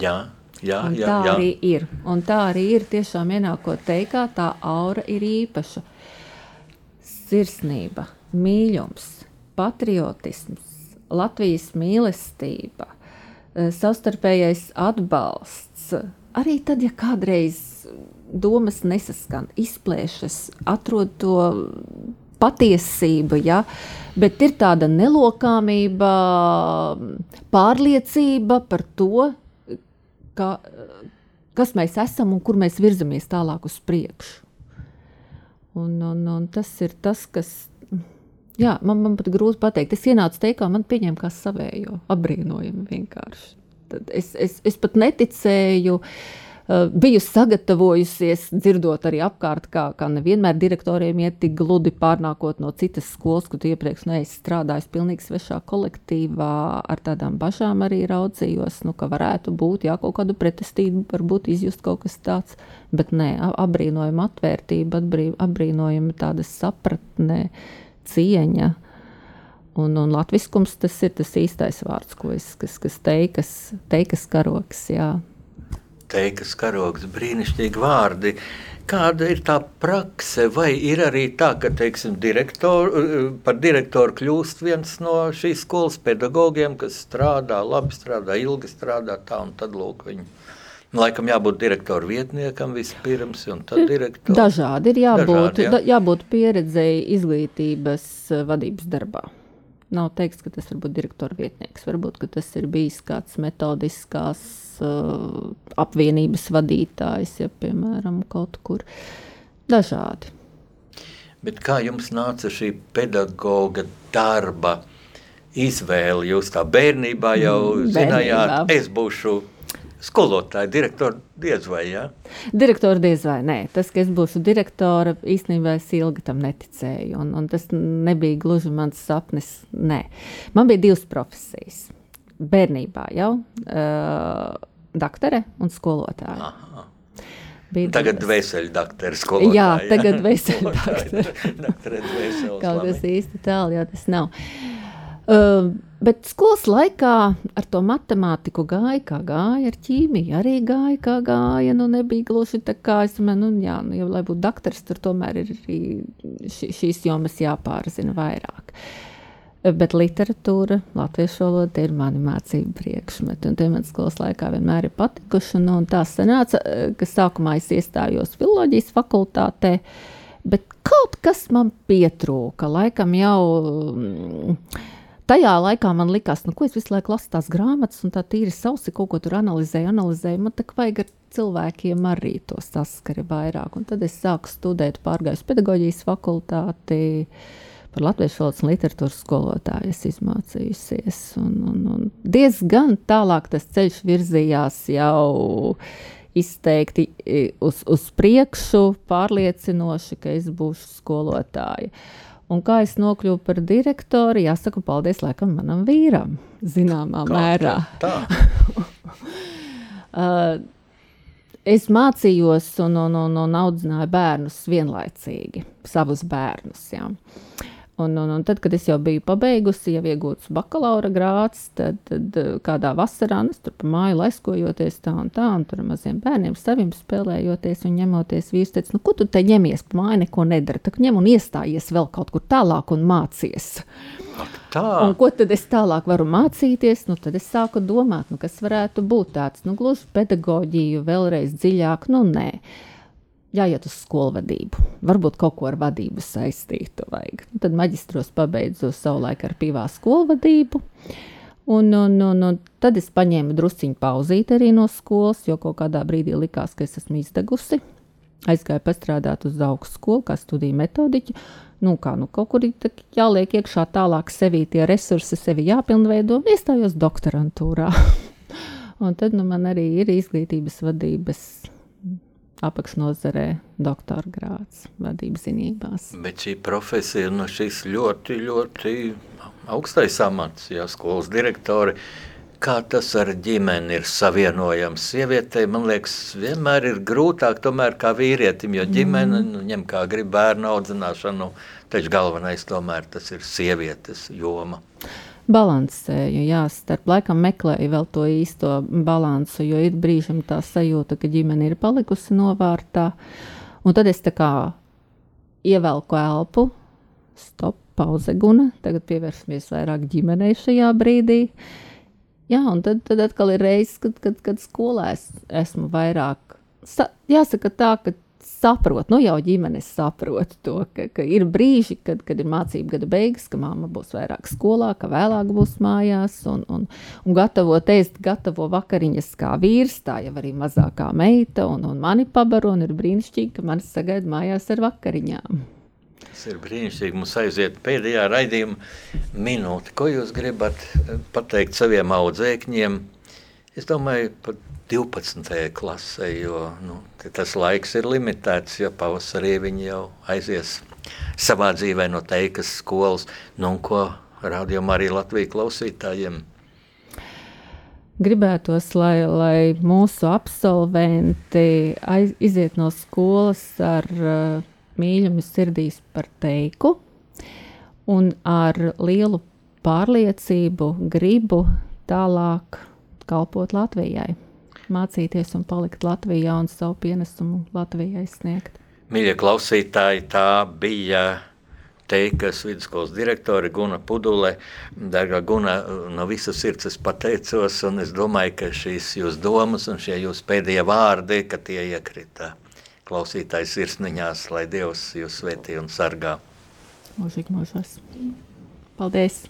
Jā, jā, Un jā, tā jā. arī ir. Un tā arī ir. Tiešām ienākot teikā, tā aura ir īpaša. Sirsnība, mīlestības, patriotisms, Latvijas mīlestība, eh, savstarpējais atbalsts. Arī tad, ja kādreiz domas nesaskan, izplēšas, atrod to patiesību, ja? bet ir tāda nelokāmība, pārliecība par to, ka, kas mēs esam un kur mēs virzamies tālāk uz priekšu. Un, un, un tas ir tas, kas. Jā, man, man pat grūti pateikt. Es ienācu teikā, man pieņēma kā savējo. Apbrīnojami vienkārši. Tad es, es, es pat neticēju Uh, biju sagatavojusies, dzirdot arī apkārt, kā, kā nevienmēr direktoriem iet tik gludi pārnākot no citas skolas, kur iepriekš neesmu strādājis pilnīgi svešā kolektīvā. Ar tādām bažām arī raudzījos, nu, ka varētu būt jā, kaut kāda pretestība, varbūt izjust kaut kas tāds. Bet nē, apbrīnojama atvērtība, apbrīnojama tāda sapratne, cieņa. Un, un latviskums tas ir tas īstais vārds, ko es, kas, kas teikas, teikas karoks, jā teikas karogs, brīnišķīgi vārdi. Kāda ir tā prakse, vai ir arī tā, ka teiksim, direktor, par direktoru kļūst viens no šīs skolas pedagogiem, kas strādā, labi strādā, ilgi strādā, tā un tad lūk viņi. Laikam jābūt direktora vietniekam vispirms, un tad direktoram. Dažādi ir jābūt, Dažādi, jā. jābūt pieredzēji izglītības eh, vadības darbā. Nav teikts, ka tas var būt direktora vietnieks. Varbūt tas ir bijis kāds metodiskās uh, apvienības vadītājs, ja piemēram kaut kur dažādi. Bet kā jums nāca šī pedagoga darba izvēle? Jūs tā bērnībā jau mm, zinājāt, es būšu skolotāja, direktora diez vai. Ja? Direktora diez vai nē. Tas, ka es būšu direktora, īstenībā es ilgi tam neticēju. Un, un tas nebija gluži mans sapnis. Nē. Man bija divas profesijas bērnībā jau uh, doktere un skolotāja. Aha. Bija tagad dvēseli doktora skolotāja. Jā, tagad dvēseli doktora. Kaut kas īsti tālu, jā, tas nav. Uh, bet skolas laikā ar to matemātiku gāja, kā gāja, ar ķīmiju arī gāja, kā gāja. Nu, nebija gluži tā kā es domāju, nu, jā, nu, jau, lai būtu doktors, tur tomēr ir šīs jomas jāpārzina vairāk. Uh, Bet literatūra, latviešu valoda ir mani mācību priekšmeti. Un tie man skolas laikā vienmēr ir patikuši. Nu, tā sanāca, ka sākumā es iestājos filozofijas fakultātē, bet kaut kas man pietrūka. Laikam jau mm, tajā laikā man likās, nu, ko es visu laiku lasu tās grāmatas, un tā tīri sausi kaut ko tur analizēju, analizēju. Man tā kā vajag ar cilvēkiem arī to saskari vairāk. Un tad es sāku studēt pārgājus pedagoģijas fakultāti par latviešu valodas literatūras skolotāju es izmācījusies. Un, un, un diezgan tālāk tas ceļš virzījās jau izteikti uz, uz priekšu, pārliecinoši, ka es būšu skolotāja. Un kā es nokļuvu par direktoru, jāsaka, paldies laikam manam vīram, zināmā kā mērā. Tā. uh, es mācījos un, un, un, un audzināju bērnus vienlaicīgi, savus bērnus. Jā. Un, un, un tad, kad es jau biju pabeigusi, jau iegūts bakalaura grāts, tad, tad eh, kādā vasarā nu, es tur pa māju laiskojoties tā un tā, un tur ar maziem bērniem saviem spēlējoties un ņemoties vīrs, teica, nu, ko tu te ņemies pa māju, neko nedara, tad ņem un iestājies vēl kaut kur tālāk un mācies. Tā. Un ko tad es tālāk varu mācīties? Nu, tad es sāku domāt, nu, kas varētu būt tāds, nu, gluži pedagoģiju vēlreiz dziļāk, nu, nē jāiet uz skolu vadību. Varbūt kaut ko ar vadību saistītu. Vajag. Tad maģistros pabeidzu savulaik ar pīvā skolu vadību. Un, un, un, un tad es paņēmu drusciņu pauzīt arī no skolas, jo kaut kādā brīdī likās, ka es esmu izdegusi. Aizgāju pastrādāt uz augstu skolu, kā studiju metodiķi. Nu, kā, nu, kaut kur jāliek iekšā tālāk sevī tie resursi, sevi jāpilnveido, un iestājos doktorantūrā. un tad nu, man arī ir izglītības vadības apakšnodarbē doktora grāts vadības zinībās. Bet šī profesija ir no šīs ļoti, ļoti augstais amats, ja skolas direktori. Kā tas ar ģimeni ir savienojams? Sievietei, man liekas, vienmēr ir grūtāk tomēr kā vīrietim, jo ģimene mm. nu, ņem kā grib bērnu audzināšanu, taču galvenais tomēr tas ir sievietes joma balansēju. Jā, starp laikam meklēju vēl to īsto balansu, jo ir brīžiem tā sajūta, ka ģimene ir palikusi novārtā. Un tad es tā kā ievelku elpu, stop, pauze guna, tagad pievērsimies vairāk ģimenei šajā brīdī. Jā, un tad, tad atkal ir reizes, kad, kad, kad skolā es esmu vairāk. Sa, jāsaka tā, ka saprot, nu jau ģimenes saprot to, ka, ka ir brīži, kad, kad ir mācību gada beigas, ka mamma būs vairāk skolā, ka vēlāk būs mājās un, un, un gatavo ēst, gatavo vakariņas kā vīrs, tā jau arī mazākā meita un, un mani pabaro un ir brīnišķīgi, ka manis sagaida mājās ar vakariņām. Tas ir brīnišķīgi. Mums aiziet pēdējā raidījuma minūte. Ko jūs gribat pateikt saviem audzēkņiem? Es domāju, pat 12. klasē, jo nu, tas laiks ir limitēts, jo pavasarī viņi jau aizies savā dzīvē no teikas skolas. Nu, ko rādījumā arī Latvijas klausītājiem? Gribētos, lai, lai mūsu absolventi aiz, iziet no skolas ar uh, mīļumu sirdīs par teiku un ar lielu pārliecību, gribu tālāk kalpot Latvijai mācīties un palikt Latvijā un savu pienesumu Latvijai sniegt. Mīļie klausītāji, tā bija Teikas vidusskolas direktore Guna Pudule. Dargā Guna, no visas sirds es pateicos, un es domāju, ka šīs jūs domas un šie jūs pēdējie vārdi, ka tie iekrita klausītājs sirsniņās, lai Dievs jūs svētī un sargā. Mūžīgi mūžos. Paldies!